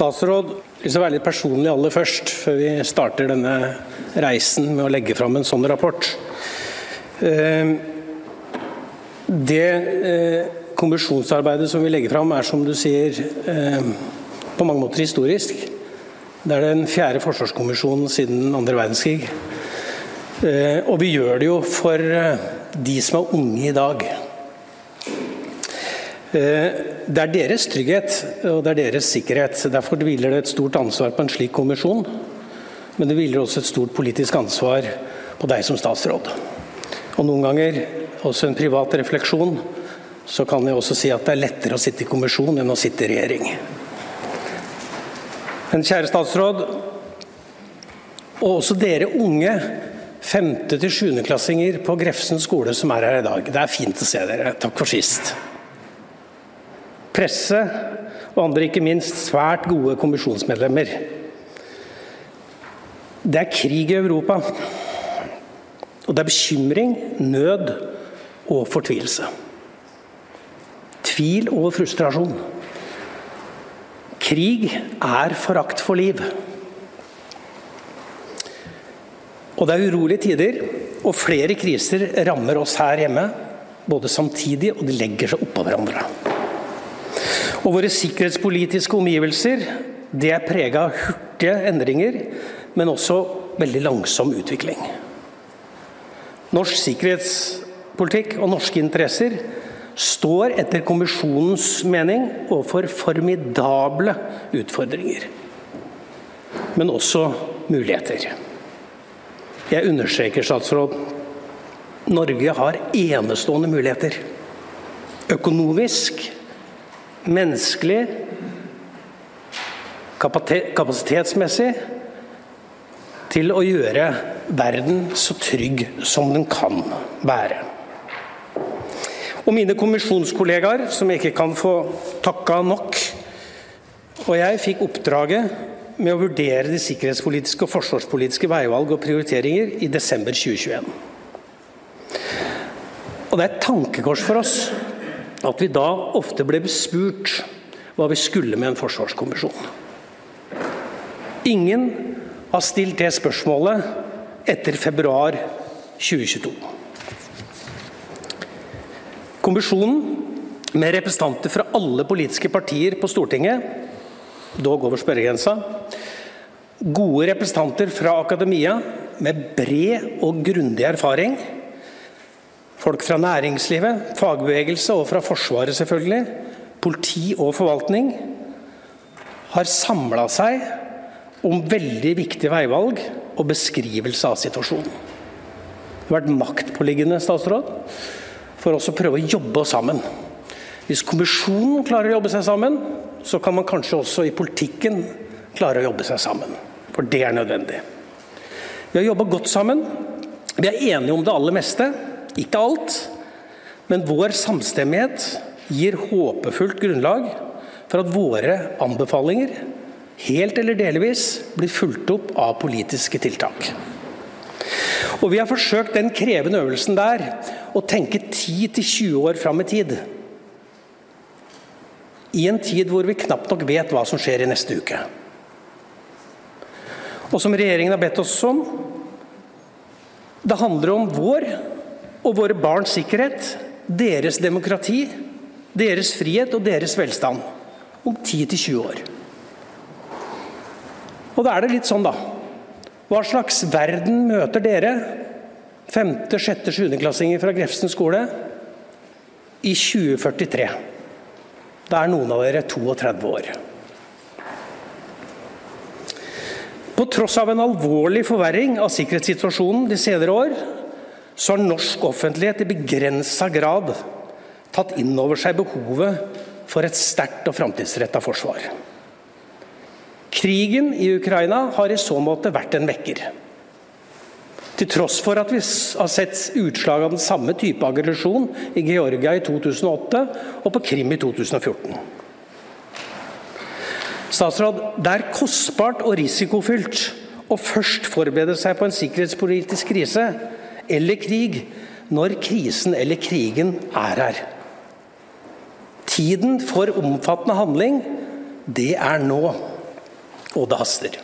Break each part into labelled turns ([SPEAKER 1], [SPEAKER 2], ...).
[SPEAKER 1] statsråd, jeg vil være litt personlig aller først, før vi starter denne reisen med å legge fram en sånn rapport. Eh, det eh, kommisjonsarbeidet som vi legger fram, er som du sier eh, på mange måter historisk. Det er den fjerde forsvarskommisjonen siden andre verdenskrig. Og vi gjør det jo for de som er unge i dag. Det er deres trygghet og det er deres sikkerhet. Derfor hviler det et stort ansvar på en slik kommisjon. Men det hviler også et stort politisk ansvar på deg som statsråd. Og noen ganger, også en privat refleksjon, så kan jeg også si at det er lettere å sitte i kommisjon enn å sitte i regjering. Men kjære statsråd, og også dere unge femte- til sjuendeklassinger på Grefsen skole som er her i dag. Det er fint å se dere. Takk for sist presse og andre ikke minst svært gode kommisjonsmedlemmer. Det er krig i Europa. Og det er bekymring, nød og fortvilelse. Tvil og frustrasjon. Krig er forakt for liv. Og det er urolige tider, og flere kriser rammer oss her hjemme. Både samtidig, og de legger seg oppå hverandre. Og våre sikkerhetspolitiske omgivelser det er prega av hurtige endringer, men også veldig langsom utvikling. Norsk sikkerhetspolitikk og norske interesser står etter kommisjonens mening overfor formidable utfordringer. Men også muligheter. Jeg understreker, statsråd, Norge har enestående muligheter. Økonomisk, menneskelig, kapasitetsmessig, til å gjøre verden så trygg som den kan være. Og mine kommisjonskollegaer, som jeg ikke kan få takka nok, og jeg fikk oppdraget med å vurdere de sikkerhetspolitiske og forsvarspolitiske veivalg og prioriteringer i desember 2021. Og det er et tankekors for oss at vi da ofte ble bespurt hva vi skulle med en forsvarskommisjon. Ingen har stilt det spørsmålet etter februar 2022. Kommisjonen, med representanter fra alle politiske partier på Stortinget, dog over spørregrensa, gode representanter fra akademia med bred og grundig erfaring, Folk fra næringslivet, fagbevegelse og fra Forsvaret, selvfølgelig, politi og forvaltning, har samla seg om veldig viktige veivalg og beskrivelse av situasjonen. Det har vært maktpåliggende statsråd, for oss å prøve å jobbe oss sammen. Hvis kommisjonen klarer å jobbe seg sammen, så kan man kanskje også i politikken klare å jobbe seg sammen. For det er nødvendig. Vi har jobba godt sammen. Vi er enige om det aller meste. Ikke alt, men vår samstemmighet gir håpefullt grunnlag for at våre anbefalinger, helt eller delvis, blir fulgt opp av politiske tiltak. Og Vi har forsøkt den krevende øvelsen der å tenke 10-20 år fram i tid. I en tid hvor vi knapt nok vet hva som skjer i neste uke. Og som regjeringen har bedt oss om, det handler om vår og våre barns sikkerhet, deres demokrati, deres frihet og deres velstand om 10-20 år. Og da er det litt sånn, da. Hva slags verden møter dere, 5., 6., 7. klassinger fra Grefsen skole, i 2043? Da er noen av dere 32 år. På tross av en alvorlig forverring av sikkerhetssituasjonen de senere år, så har norsk offentlighet i begrensa grad tatt inn over seg behovet for et sterkt og framtidsretta forsvar. Krigen i Ukraina har i så måte vært en vekker. Til tross for at vi har sett utslag av den samme type aggresjon i Georgia i 2008 og på Krim i 2014. Statsråd, det er kostbart og risikofylt å først forberede seg på en sikkerhetspolitisk krise eller krig når krisen eller krigen er her. Tiden for omfattende handling, det er nå. Og det haster.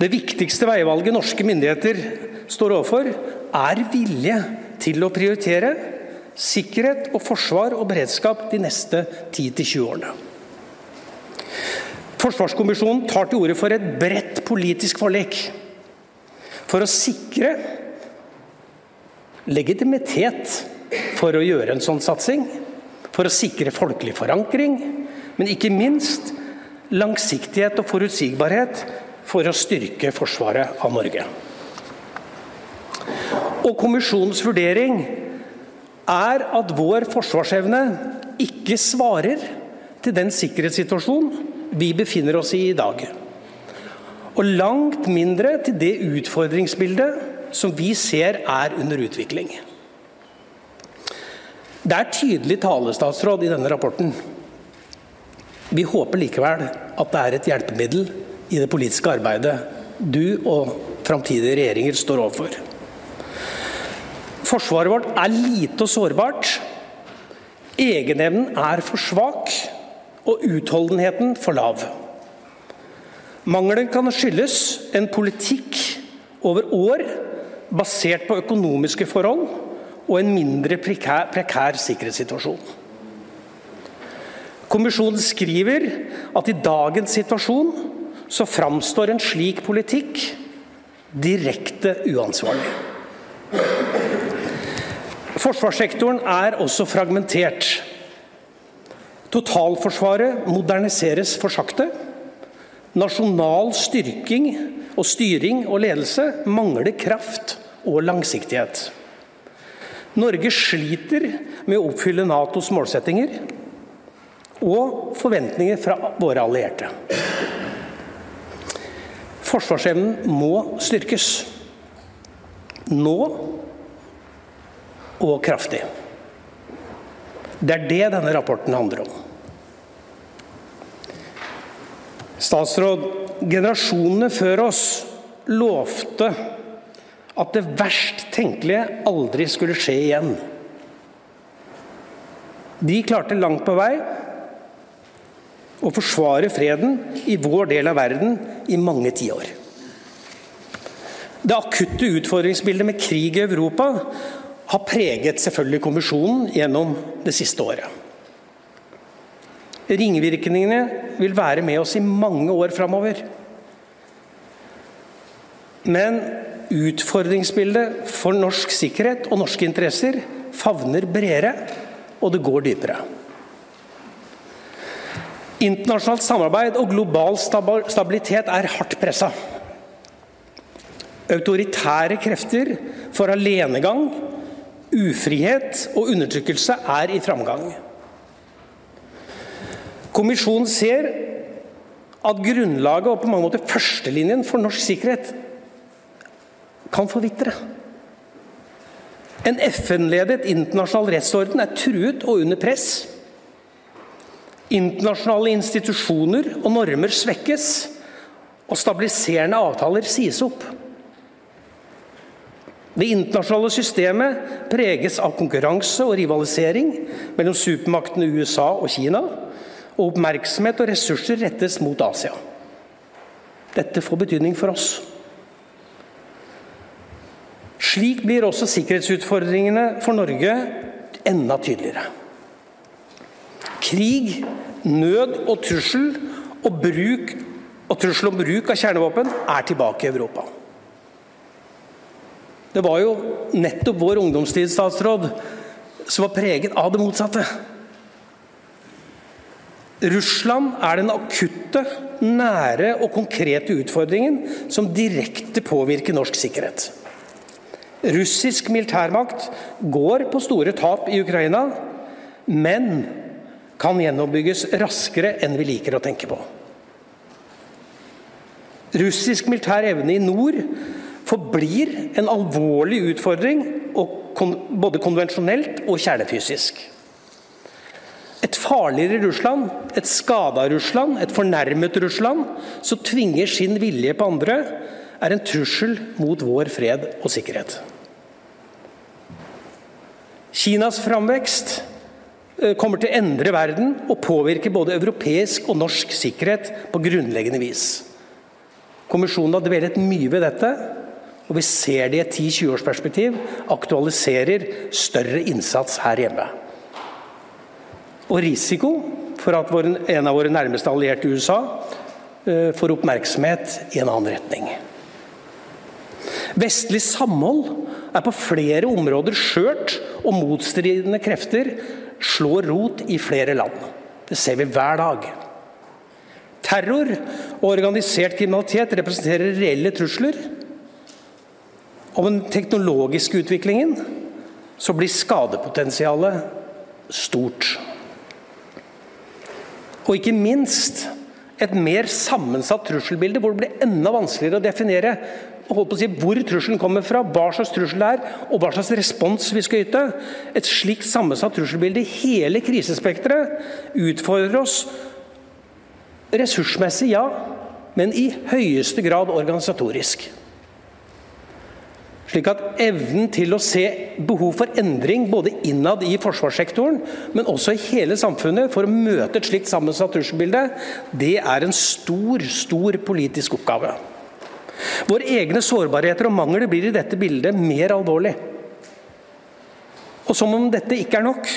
[SPEAKER 1] Det viktigste veivalget norske myndigheter står overfor, er vilje til å prioritere sikkerhet og forsvar og beredskap de neste 10-20 årene. Forsvarskommisjonen tar til orde for et bredt politisk forlik for å sikre legitimitet for å gjøre en sånn satsing, for å sikre folkelig forankring, men ikke minst langsiktighet og forutsigbarhet for å styrke forsvaret av Norge. Og Kommisjonens vurdering er at vår forsvarsevne ikke svarer til den sikkerhetssituasjonen vi befinner oss i i dag. Og langt mindre til det utfordringsbildet som vi ser er under utvikling. Det er tydelig talestatsråd i denne rapporten. Vi håper likevel at det er et hjelpemiddel i det politiske arbeidet du og framtidige regjeringer står overfor. Forsvaret vårt er lite og sårbart. Egenevnen er for svak, og utholdenheten for lav. Mangelen kan skyldes en politikk over år basert på økonomiske forhold og en mindre prekær, prekær sikkerhetssituasjon. Kommisjonen skriver at i dagens situasjon så framstår en slik politikk direkte uansvarlig. Forsvarssektoren er også fragmentert. Totalforsvaret moderniseres for sakte. Nasjonal styrking og styring og ledelse mangler kraft og langsiktighet. Norge sliter med å oppfylle Natos målsettinger og forventninger fra våre allierte. Forsvarsevnen må styrkes. Nå og kraftig. Det er det denne rapporten handler om. Statsråd, generasjonene før oss lovte at det verst tenkelige aldri skulle skje igjen. De klarte langt på vei å forsvare freden i vår del av verden i mange tiår. Det akutte utfordringsbildet med krig i Europa har preget selvfølgelig kommisjonen gjennom det siste året. Ringvirkningene vil være med oss i mange år framover. Men utfordringsbildet for norsk sikkerhet og norske interesser favner bredere, og det går dypere. Internasjonalt samarbeid og global stabilitet er hardt pressa. Autoritære krefter for alenegang Ufrihet og undertrykkelse er i framgang. Kommisjonen ser at grunnlaget og på mange måter førstelinjen for norsk sikkerhet kan forvitre. En FN-ledet internasjonal rettsorden er truet og under press. Internasjonale institusjoner og normer svekkes, og stabiliserende avtaler sies opp. Det internasjonale systemet preges av konkurranse og rivalisering mellom supermaktene USA og Kina, og oppmerksomhet og ressurser rettes mot Asia. Dette får betydning for oss. Slik blir også sikkerhetsutfordringene for Norge enda tydeligere. Krig, nød og trussel og, bruk, og trussel om bruk av kjernevåpen er tilbake i Europa. Det var jo nettopp vår ungdomstidsstatsråd som var preget av det motsatte. Russland er den akutte, nære og konkrete utfordringen som direkte påvirker norsk sikkerhet. Russisk militærmakt går på store tap i Ukraina, men kan gjenoppbygges raskere enn vi liker å tenke på. Russisk militær evne i nord forblir en alvorlig utfordring, både konvensjonelt og kjernefysisk. Et farligere Russland, et skada Russland, et fornærmet Russland, som tvinger sin vilje på andre, er en trussel mot vår fred og sikkerhet. Kinas framvekst eh, kommer til å endre verden og påvirke både europeisk og norsk sikkerhet på grunnleggende vis. Kommisjonen har dvelet mye ved dette, og vi ser det i et 10-20-årsperspektiv aktualiserer større innsats her hjemme. Og risiko for at en av våre nærmeste allierte, USA, eh, får oppmerksomhet i en annen retning. Vestlig samhold er på flere områder skjørt, og motstridende krefter slår rot i flere land. Det ser vi hver dag. Terror og organisert kriminalitet representerer reelle trusler. Om den teknologiske utviklingen så blir skadepotensialet stort. Og ikke minst et mer sammensatt trusselbilde, hvor det blir enda vanskeligere å definere å si, hvor trusselen kommer fra, hva slags trussel det er, og hva slags respons vi skal yte. Et slikt sammensatt trusselbilde i hele krisespekteret utfordrer oss ressursmessig, ja, men i høyeste grad organisatorisk. Slik at evnen til å se behov for endring både innad i forsvarssektoren, men også i hele samfunnet for å møte et slikt sammensatt trusselbilde, det er en stor, stor politisk oppgave. Våre egne sårbarheter og mangler blir i dette bildet mer alvorlig. Og som om dette ikke er nok,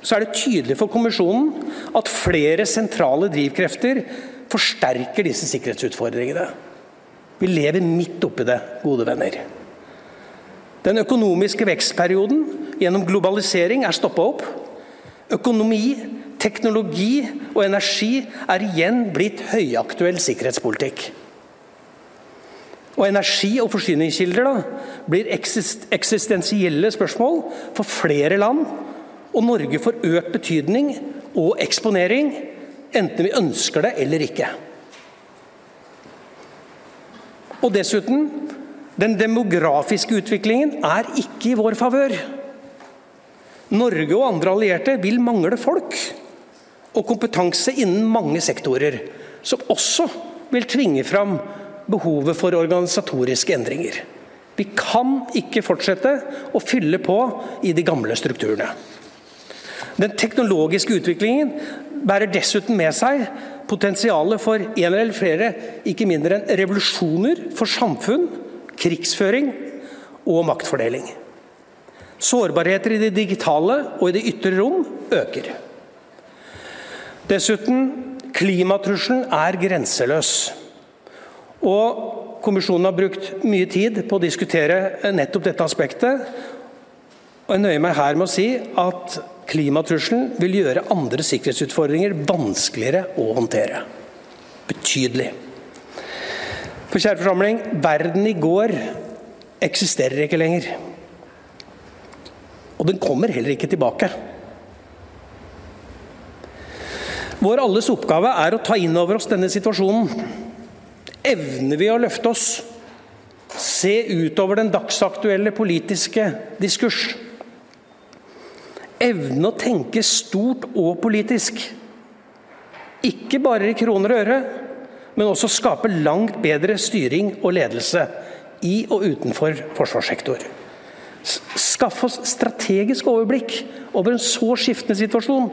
[SPEAKER 1] så er det tydelig for kommisjonen at flere sentrale drivkrefter forsterker disse sikkerhetsutfordringene. Vi lever midt oppi det, gode venner. Den økonomiske vekstperioden gjennom globalisering er stoppa opp. Økonomi, teknologi og energi er igjen blitt høyaktuell sikkerhetspolitikk. Og energi- og forsyningskilder da, blir eksistensielle spørsmål for flere land. Og Norge får økt betydning og eksponering, enten vi ønsker det eller ikke. Og dessuten den demografiske utviklingen er ikke i vår favør. Norge og andre allierte vil mangle folk og kompetanse innen mange sektorer, som også vil tvinge fram behovet for organisatoriske endringer. Vi kan ikke fortsette å fylle på i de gamle strukturene. Den teknologiske utviklingen bærer dessuten med seg potensialet for en eller flere ikke mindre enn revolusjoner for samfunn krigsføring og maktfordeling. Sårbarheter i det digitale og i det ytre rom øker. Dessuten, klimatrusselen er grenseløs. Og Kommisjonen har brukt mye tid på å diskutere nettopp dette aspektet. Og Jeg nøyer meg her med å si at klimatrusselen vil gjøre andre sikkerhetsutfordringer vanskeligere å håndtere. Betydelig. For kjære forsamling, verden i går eksisterer ikke lenger. Og den kommer heller ikke tilbake. Vår alles oppgave er å ta inn over oss denne situasjonen. Evner vi å løfte oss? Se utover den dagsaktuelle politiske diskurs. Evne å tenke stort og politisk. Ikke bare i kroner og øre, men også skape langt bedre styring og ledelse i og utenfor forsvarssektor. Skaffe oss strategisk overblikk over en så skiftende situasjon.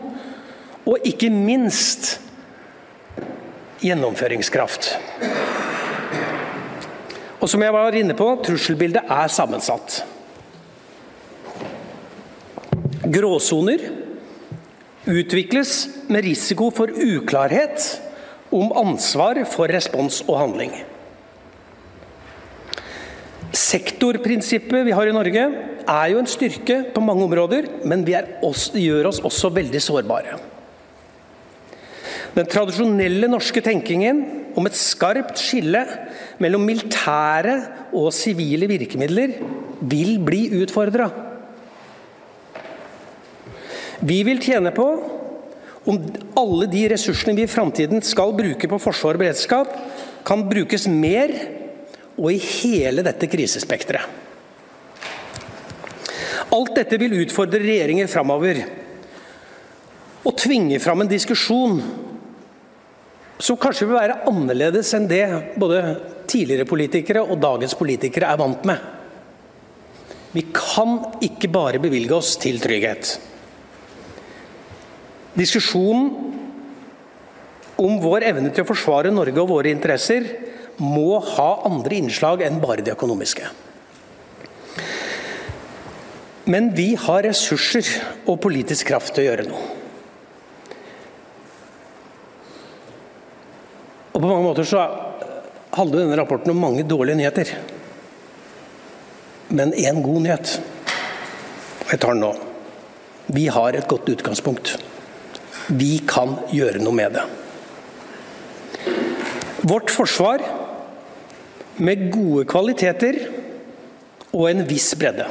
[SPEAKER 1] Og ikke minst gjennomføringskraft. Og som jeg var inne på, trusselbildet er sammensatt. Gråsoner utvikles med risiko for uklarhet om ansvar for respons og handling. Sektorprinsippet vi har i Norge er jo en styrke på mange områder, men vi også, gjør oss også veldig sårbare. Den tradisjonelle norske tenkingen om et skarpt skille mellom militære og sivile virkemidler vil bli utfordra. Vi vil tjene på om alle de ressursene vi i framtiden skal bruke på forsvar og beredskap, kan brukes mer og i hele dette krisespekteret. Alt dette vil utfordre regjeringer framover og tvinge fram en diskusjon som kanskje vil være annerledes enn det både tidligere politikere og dagens politikere er vant med. Vi kan ikke bare bevilge oss til trygghet. Diskusjonen om vår evne til å forsvare Norge og våre interesser må ha andre innslag enn bare de økonomiske. Men vi har ressurser og politisk kraft til å gjøre noe. Og På mange måter så handler denne rapporten om mange dårlige nyheter. Men én god nyhet. Og jeg tar den nå. Vi har et godt utgangspunkt. Vi kan gjøre noe med det. Vårt forsvar, med gode kvaliteter og en viss bredde.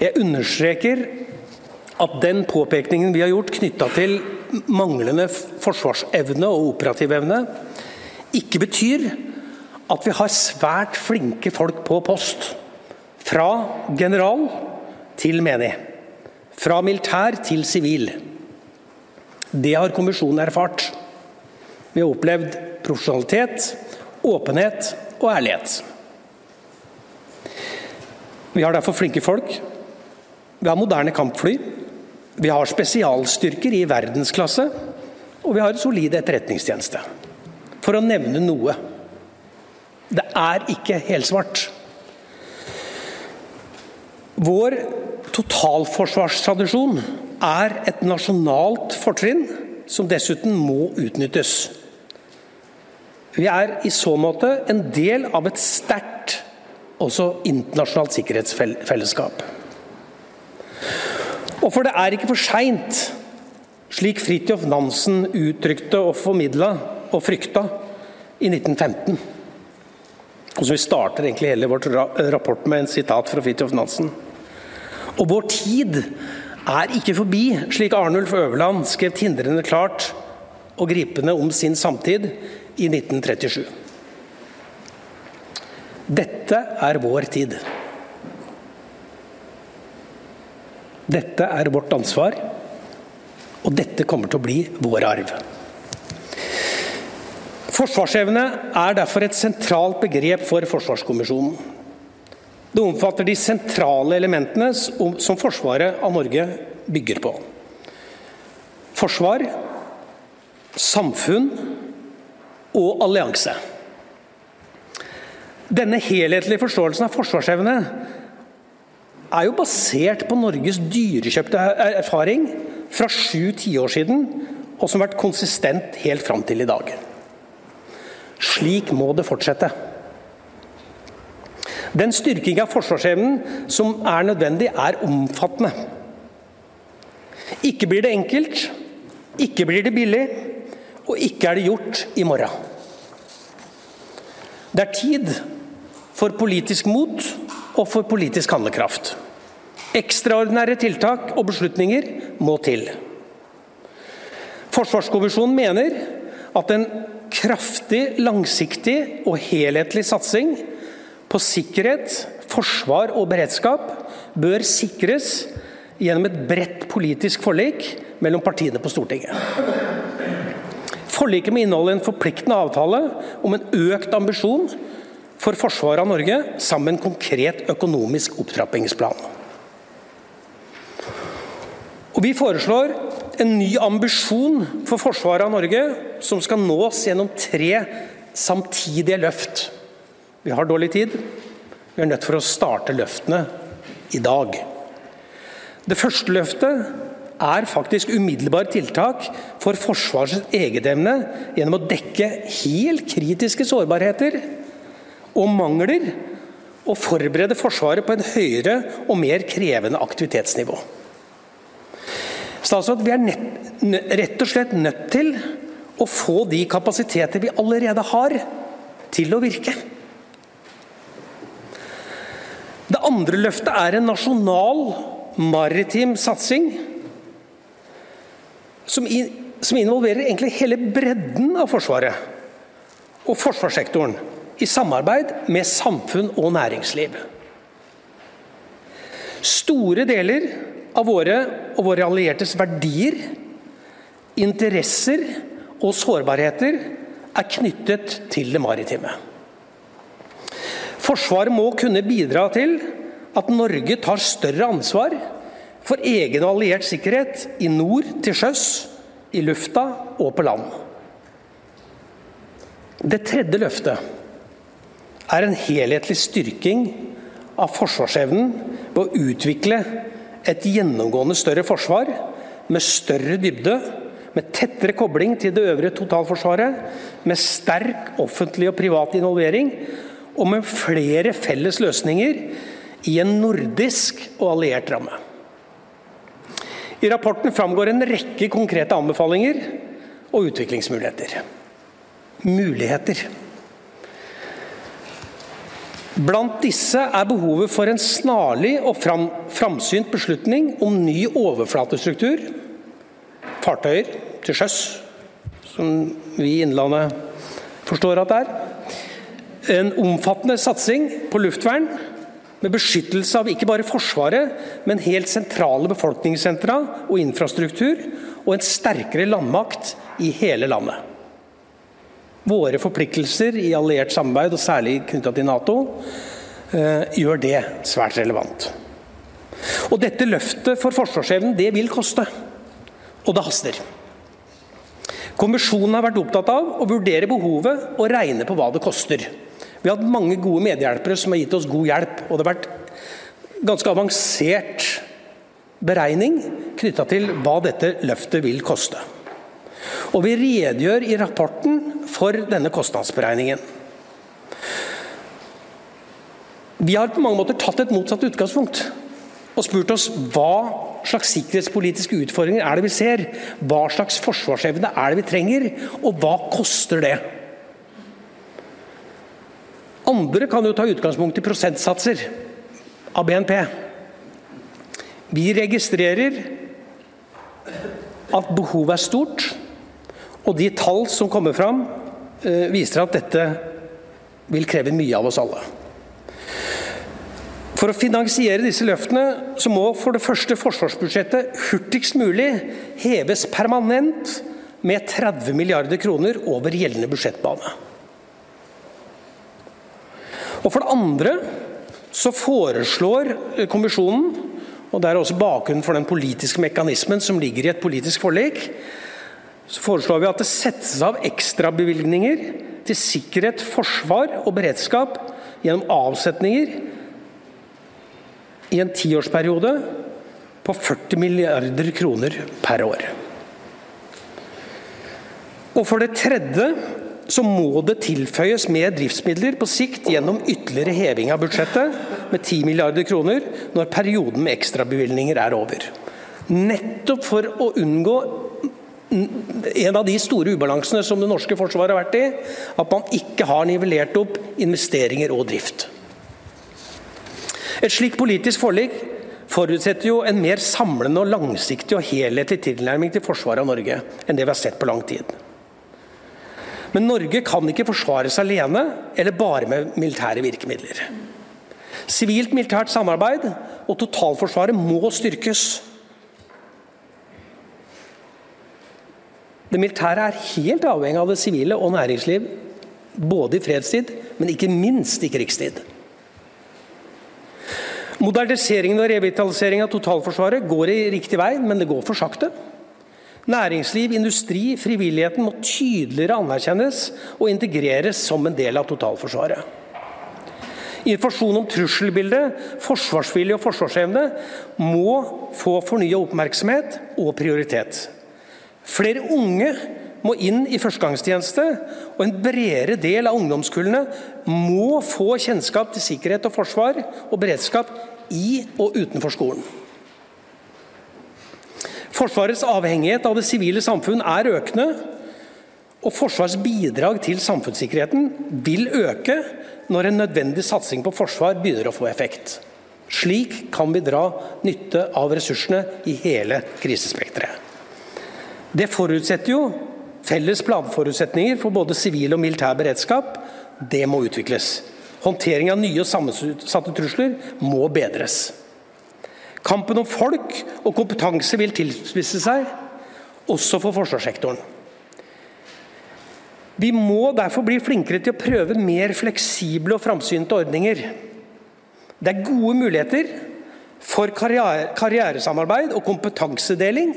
[SPEAKER 1] Jeg understreker at den påpekningen vi har gjort knytta til manglende forsvarsevne og operativ evne, ikke betyr at vi har svært flinke folk på post. Fra general til menig. Fra militær til sivil. Det har kommisjonen erfart. Vi har opplevd profesjonalitet, åpenhet og ærlighet. Vi har derfor flinke folk, vi har moderne kampfly. Vi har spesialstyrker i verdensklasse. Og vi har en solid etterretningstjeneste. For å nevne noe. Det er ikke helsvart. Vår totalforsvarstradisjon er et nasjonalt fortrinn som dessuten må utnyttes. Vi er i så måte en del av et sterkt også internasjonalt sikkerhetsfellesskap. Og for det er ikke for seint, slik Fridtjof Nansen uttrykte og formidla og frykta i 1915. Og så Vi starter egentlig hele vårt rapport med en sitat fra Fridtjof Nansen. Og vår tid er ikke forbi, slik Arnulf Øverland skrev tindrende klart og gripende om sin samtid i 1937. Dette er vår tid. Dette er vårt ansvar, og dette kommer til å bli vår arv. Forsvarsevne er derfor et sentralt begrep for Forsvarskommisjonen. Det omfatter de sentrale elementene som forsvaret av Norge bygger på. Forsvar, samfunn og allianse. Denne helhetlige forståelsen av forsvarsevne er jo basert på Norges dyrekjøpte erfaring fra sju tiår siden, og som har vært konsistent helt fram til i dag. Slik må det fortsette. Den styrking av forsvarsevnen som er nødvendig, er omfattende. Ikke blir det enkelt, ikke blir det billig, og ikke er det gjort i morgen. Det er tid for politisk mot og for politisk handlekraft. Ekstraordinære tiltak og beslutninger må til. Forsvarskommisjonen mener at en kraftig, langsiktig og helhetlig satsing på sikkerhet, forsvar og beredskap bør sikres gjennom et bredt politisk forlik mellom partiene på Stortinget. Forliket må inneholde en forpliktende avtale om en økt ambisjon for forsvaret av Norge sammen med en konkret økonomisk opptrappingsplan. Og Vi foreslår en ny ambisjon for forsvaret av Norge, som skal nås gjennom tre samtidige løft. Vi har dårlig tid. Vi er nødt for å starte løftene i dag. Det første løftet er faktisk umiddelbare tiltak for Forsvarets egenevne gjennom å dekke helt kritiske sårbarheter og mangler og forberede Forsvaret på en høyere og mer krevende aktivitetsnivå. Statsråd, Vi er nett, rett og slett nødt til å få de kapasiteter vi allerede har, til å virke. Det andre løftet er en nasjonal maritim satsing som, i, som involverer egentlig hele bredden av Forsvaret og forsvarssektoren i samarbeid med samfunn og næringsliv. Store deler av våre og våre alliertes verdier, interesser og sårbarheter er knyttet til det maritime. Forsvaret må kunne bidra til at Norge tar større ansvar for egen og alliert sikkerhet i nord, til sjøs, i lufta og på land. Det tredje løftet er en helhetlig styrking av forsvarsevnen ved å utvikle et gjennomgående større forsvar med større dybde, med tettere kobling til det øvrige totalforsvaret, med sterk offentlig og privat involvering og med flere felles løsninger i en nordisk og alliert ramme. I rapporten framgår en rekke konkrete anbefalinger og utviklingsmuligheter. Muligheter. Blant disse er behovet for en snarlig og fram, framsynt beslutning om ny overflatestruktur, fartøyer til sjøs, som vi i Innlandet forstår at det er. En omfattende satsing på luftvern med beskyttelse av ikke bare Forsvaret, men helt sentrale befolkningssentra og infrastruktur, og en sterkere landmakt i hele landet. Våre forpliktelser i alliert samarbeid, og særlig knytta til Nato, eh, gjør det svært relevant. Og Dette løftet for forsvarsevnen det vil koste, og det haster. Kommisjonen har vært opptatt av å vurdere behovet og regne på hva det koster. Vi har hatt mange gode medhjelpere som har gitt oss god hjelp. Og det har vært ganske avansert beregning knytta til hva dette løftet vil koste. Og vi redegjør i rapporten for denne kostnadsberegningen. Vi har på mange måter tatt et motsatt utgangspunkt og spurt oss hva slags sikkerhetspolitiske utfordringer er det vi ser? Hva slags forsvarsevne er det vi trenger, og hva koster det? Andre kan jo ta utgangspunkt i prosentsatser av BNP. Vi registrerer at behovet er stort, og de tall som kommer fram, eh, viser at dette vil kreve mye av oss alle. For å finansiere disse løftene så må for det første forsvarsbudsjettet hurtigst mulig heves permanent med 30 milliarder kroner over gjeldende budsjettbane. Og For det andre så foreslår kommisjonen, og det er også bakgrunnen for den politiske mekanismen som ligger i et politisk forlik, så foreslår vi at det settes av ekstrabevilgninger til sikkerhet, forsvar og beredskap gjennom avsetninger i en tiårsperiode på 40 milliarder kroner per år. Og for det tredje så må det tilføyes mer driftsmidler på sikt gjennom ytterligere heving av budsjettet med 10 milliarder kroner når perioden med ekstrabevilgninger er over. Nettopp for å unngå en av de store ubalansene som det norske forsvaret har vært i, at man ikke har nivellert opp investeringer og drift. Et slikt politisk forlik forutsetter jo en mer samlende og langsiktig og helhetlig tilnærming til forsvaret av Norge enn det vi har sett på lang tid. Men Norge kan ikke forsvares alene eller bare med militære virkemidler. Sivilt-militært samarbeid og totalforsvaret må styrkes. Det militære er helt avhengig av det sivile og næringsliv, både i fredstid, men ikke minst i krigstid. Moderniseringen og revitaliseringen av totalforsvaret går i riktig vei, men det går for sakte. Næringsliv, industri, frivilligheten må tydeligere anerkjennes og integreres som en del av totalforsvaret. Informasjon om trusselbildet, forsvarsvilje og forsvarsevne må få fornya oppmerksomhet og prioritet. Flere unge må inn i førstegangstjeneste, og en bredere del av ungdomskullene må få kjennskap til sikkerhet og forsvar og beredskap i og utenfor skolen. Forsvarets avhengighet av det sivile samfunn er økende, og Forsvarets bidrag til samfunnssikkerheten vil øke når en nødvendig satsing på forsvar begynner å få effekt. Slik kan vi dra nytte av ressursene i hele krisespekteret. Det forutsetter jo felles planforutsetninger for både sivil og militær beredskap. Det må utvikles. Håndtering av nye og sammensatte trusler må bedres. Kampen om folk og kompetanse vil tilspisse seg, også for forsvarssektoren. Vi må derfor bli flinkere til å prøve mer fleksible og framsynte ordninger. Det er gode muligheter for karriere, karrieresamarbeid og kompetansedeling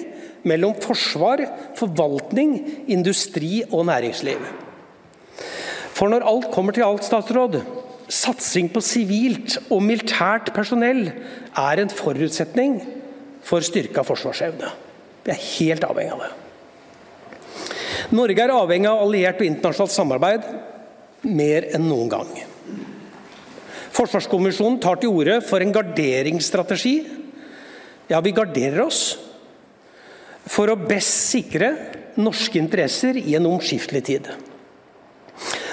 [SPEAKER 1] mellom forsvar, forvaltning, industri og næringsliv. For når alt kommer til alt, statsråd, satsing på sivilt og militært personell er en forutsetning for styrka forsvarsevne. Vi er helt avhengig av det. Norge er avhengig av alliert og internasjonalt samarbeid mer enn noen gang. Forsvarskommisjonen tar til orde for en garderingsstrategi. Ja, vi garderer oss for å best sikre norske interesser i en omskiftelig tid.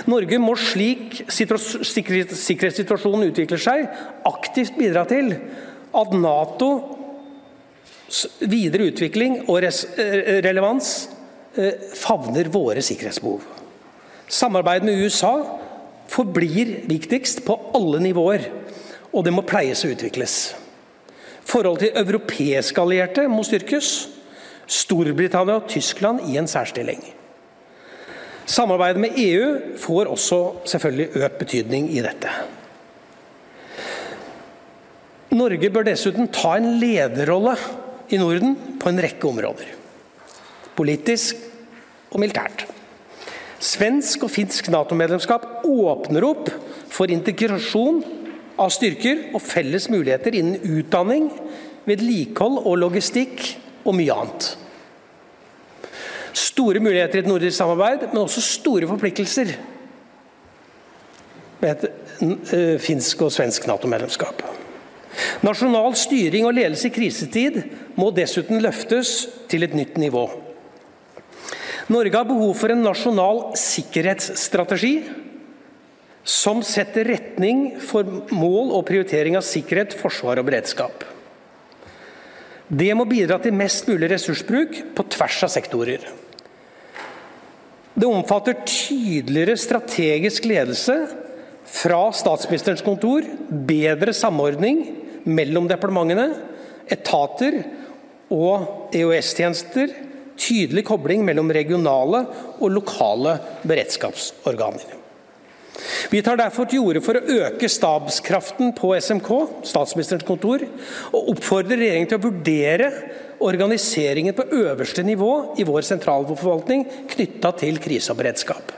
[SPEAKER 1] Norge må slik sikkerhetssituasjonen utvikler seg, aktivt bidra til at Natos videre utvikling og relevans eh, favner våre sikkerhetsbehov. Samarbeid med USA forblir viktigst på alle nivåer, og det må pleies og utvikles. Forholdet til europeiske allierte må styrkes. Storbritannia og Tyskland i en særstilling. Samarbeidet med EU får også selvfølgelig økt betydning i dette. Norge bør dessuten ta en lederrolle i Norden på en rekke områder. Politisk og militært. Svensk og finsk Nato-medlemskap åpner opp for integrasjon av styrker og felles muligheter innen utdanning, vedlikehold og logistikk og mye annet. Store muligheter i et nordisk samarbeid, men også store forpliktelser med et eh, finsk og svensk Nato-medlemskap. Nasjonal styring og ledelse i krisetid må dessuten løftes til et nytt nivå. Norge har behov for en nasjonal sikkerhetsstrategi som setter retning for mål og prioritering av sikkerhet, forsvar og beredskap. Det må bidra til mest mulig ressursbruk på tvers av sektorer. Det omfatter tydeligere strategisk ledelse fra statsministerens kontor, bedre samordning mellom departementene, etater og EOS-tjenester, tydelig kobling mellom regionale og lokale beredskapsorganer. Vi tar derfor til orde for å øke stabskraften på SMK, statsministerens kontor, og oppfordrer regjeringen til å vurdere organiseringen på øverste nivå i vår sentralforvaltning knytta til krise og beredskap.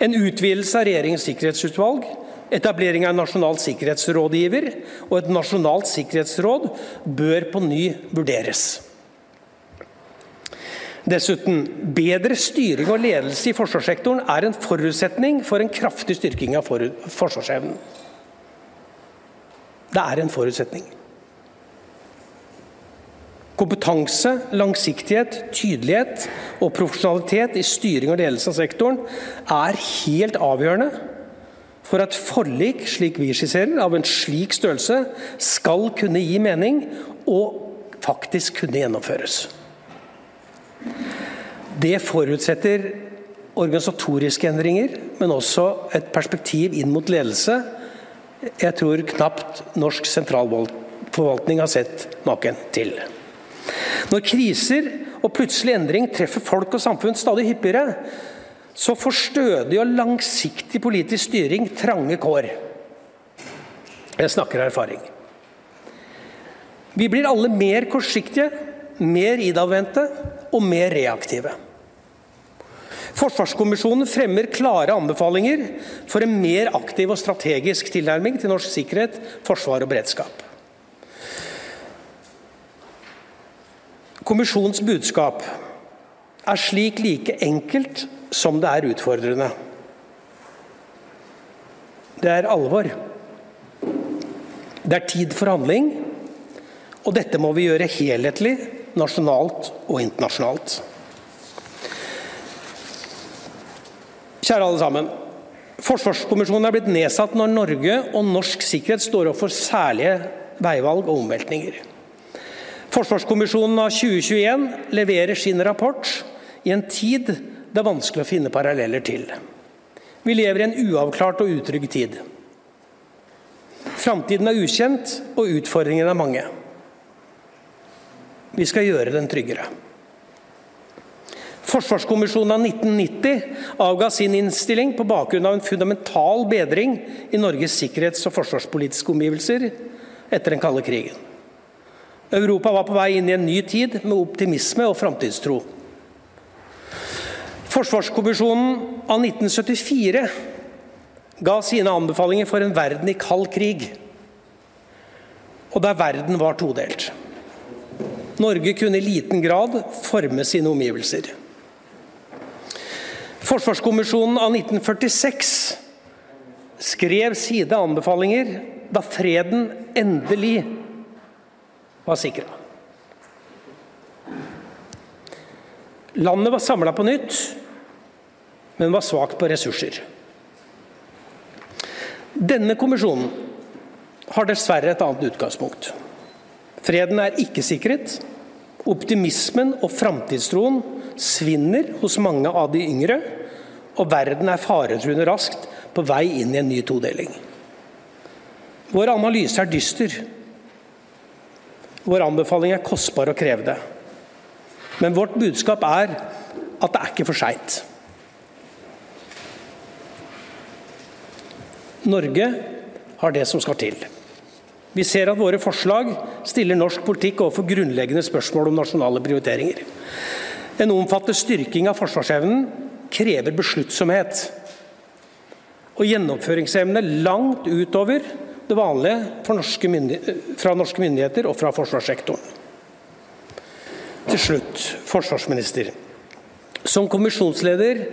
[SPEAKER 1] En utvidelse av regjeringens sikkerhetsutvalg, etablering av en nasjonal sikkerhetsrådgiver og et nasjonalt sikkerhetsråd bør på ny vurderes. Dessuten, bedre styring og ledelse i forsvarssektoren er en forutsetning for en kraftig styrking av forsvarsevnen. Det er en forutsetning. Kompetanse, langsiktighet, tydelighet og profesjonalitet i styring og ledelse av sektoren er helt avgjørende for at forlik, slik vi skisserer, av en slik størrelse skal kunne gi mening og faktisk kunne gjennomføres. Det forutsetter organisatoriske endringer, men også et perspektiv inn mot ledelse. Jeg tror knapt norsk sentralforvaltning har sett maken til. Når kriser og plutselig endring treffer folk og samfunn stadig hyppigere, så får stødig og langsiktig politisk styring trange kår. Jeg snakker av erfaring. Vi blir alle mer kortsiktige, mer idavvendte og mer reaktive. Forsvarskommisjonen fremmer klare anbefalinger for en mer aktiv og strategisk tilnærming til norsk sikkerhet, forsvar og beredskap. Kommisjonens budskap er slik like enkelt som det er utfordrende. Det er alvor. Det er tid for handling, og dette må vi gjøre helhetlig, nasjonalt og internasjonalt. Kjære alle sammen. Forsvarskommisjonen er blitt nedsatt når Norge og norsk sikkerhet står overfor særlige veivalg og omveltninger. Forsvarskommisjonen av 2021 leverer sin rapport i en tid det er vanskelig å finne paralleller til. Vi lever i en uavklart og utrygg tid. Framtiden er ukjent, og utfordringene er mange. Vi skal gjøre den tryggere. Forsvarskommisjonen av 1990 avga sin innstilling på bakgrunn av en fundamental bedring i Norges sikkerhets- og forsvarspolitiske omgivelser etter den kalde krigen. Europa var på vei inn i en ny tid med optimisme og framtidstro. Forsvarskommisjonen av 1974 ga sine anbefalinger for en verden i kald krig, og der verden var todelt. Norge kunne i liten grad forme sine omgivelser. Forsvarskommisjonen av 1946 skrev sine anbefalinger da freden endelig var sikra. Landet var samla på nytt, men var svakt på ressurser. Denne kommisjonen har dessverre et annet utgangspunkt. Freden er ikke sikret. Optimismen og framtidstroen svinner hos mange av de yngre, og verden er faretruende raskt på vei inn i en ny todeling. Vår analyse er dyster. Vår anbefaling er kostbar og krevende. Men vårt budskap er at det er ikke for seint. Norge har det som skal til. Vi ser at våre forslag stiller norsk politikk overfor grunnleggende spørsmål om nasjonale prioriteringer. En omfattende styrking av forsvarsevnen krever besluttsomhet og gjennomføringsevne langt utover det vanlige norske fra norske myndigheter og fra forsvarssektoren. Til slutt, forsvarsminister. Som kommisjonsleder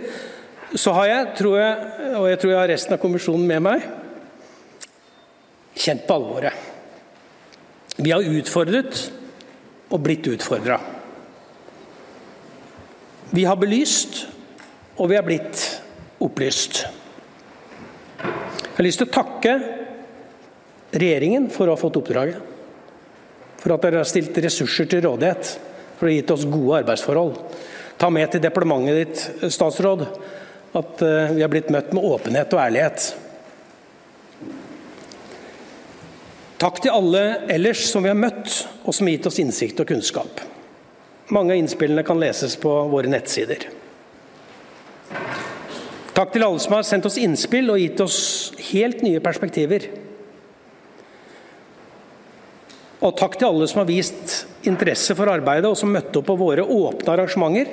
[SPEAKER 1] så har jeg, tror jeg, og jeg tror jeg har resten av kommisjonen med meg, kjent på alvoret. Vi har utfordret og blitt utfordra. Vi har belyst, og vi har blitt opplyst. Jeg har lyst til å takke regjeringen for å ha fått oppdraget. For at dere har stilt ressurser til rådighet. For å ha gitt oss gode arbeidsforhold. Ta med til departementet ditt, statsråd, at eh, vi har blitt møtt med åpenhet og ærlighet. Takk til alle ellers som vi har møtt, og som har gitt oss innsikt og kunnskap. Mange av innspillene kan leses på våre nettsider. Takk til alle som har sendt oss innspill og gitt oss helt nye perspektiver. Og takk til alle som har vist interesse for arbeidet, og som møtte opp på våre åpne arrangementer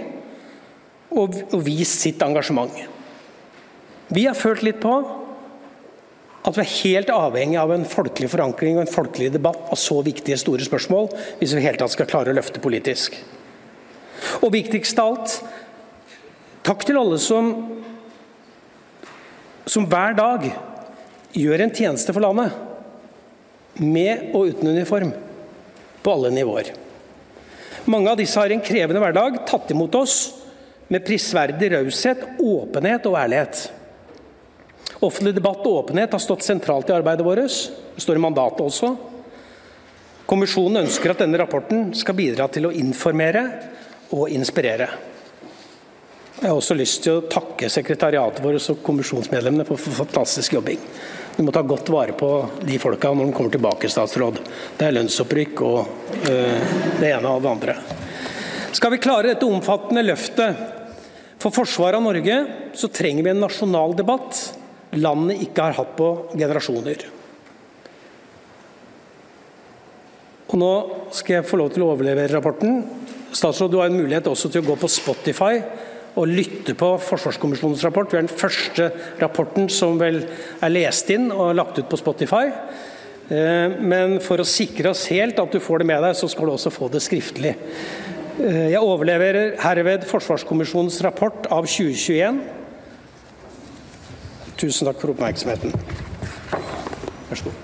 [SPEAKER 1] og, vist sitt engasjement. Vi har følt litt på at vi er helt avhengig av en folkelig forankring og en folkelig debatt av så viktige, store spørsmål hvis vi i hele tatt skal klare å løfte politisk. Og viktigst av alt, takk til alle som, som hver dag gjør en tjeneste for landet. Med og uten uniform. På alle nivåer. Mange av disse har en krevende hverdag tatt imot oss med prisverdig raushet, åpenhet og ærlighet. Offentlig debatt og åpenhet har stått sentralt i arbeidet vårt. Det står i mandatet også. Kommisjonen ønsker at denne rapporten skal bidra til å informere og inspirere. Jeg har også lyst til å takke sekretariatet vårt og kommisjonsmedlemmene for fantastisk jobbing. Du må ta godt vare på de folka når de kommer tilbake, statsråd. Det er lønnsopprykk og øh, det ene og det andre. Skal vi klare dette omfattende løftet for forsvaret av Norge, så trenger vi en nasjonal debatt landet ikke har hatt på generasjoner. Og Nå skal jeg få lov til å overlevere rapporten. Statsråd, Du har en mulighet også til å gå på Spotify og lytte på Forsvarskommisjonens rapport. Vi er den første rapporten som vel er lest inn og lagt ut på Spotify. Eh, men for å sikre oss helt at du får det med deg, så skal du også få det skriftlig. Eh, jeg overleverer herved Forsvarskommisjonens rapport av 2021. Tusen takk for oppmerksomheten. Vær så god.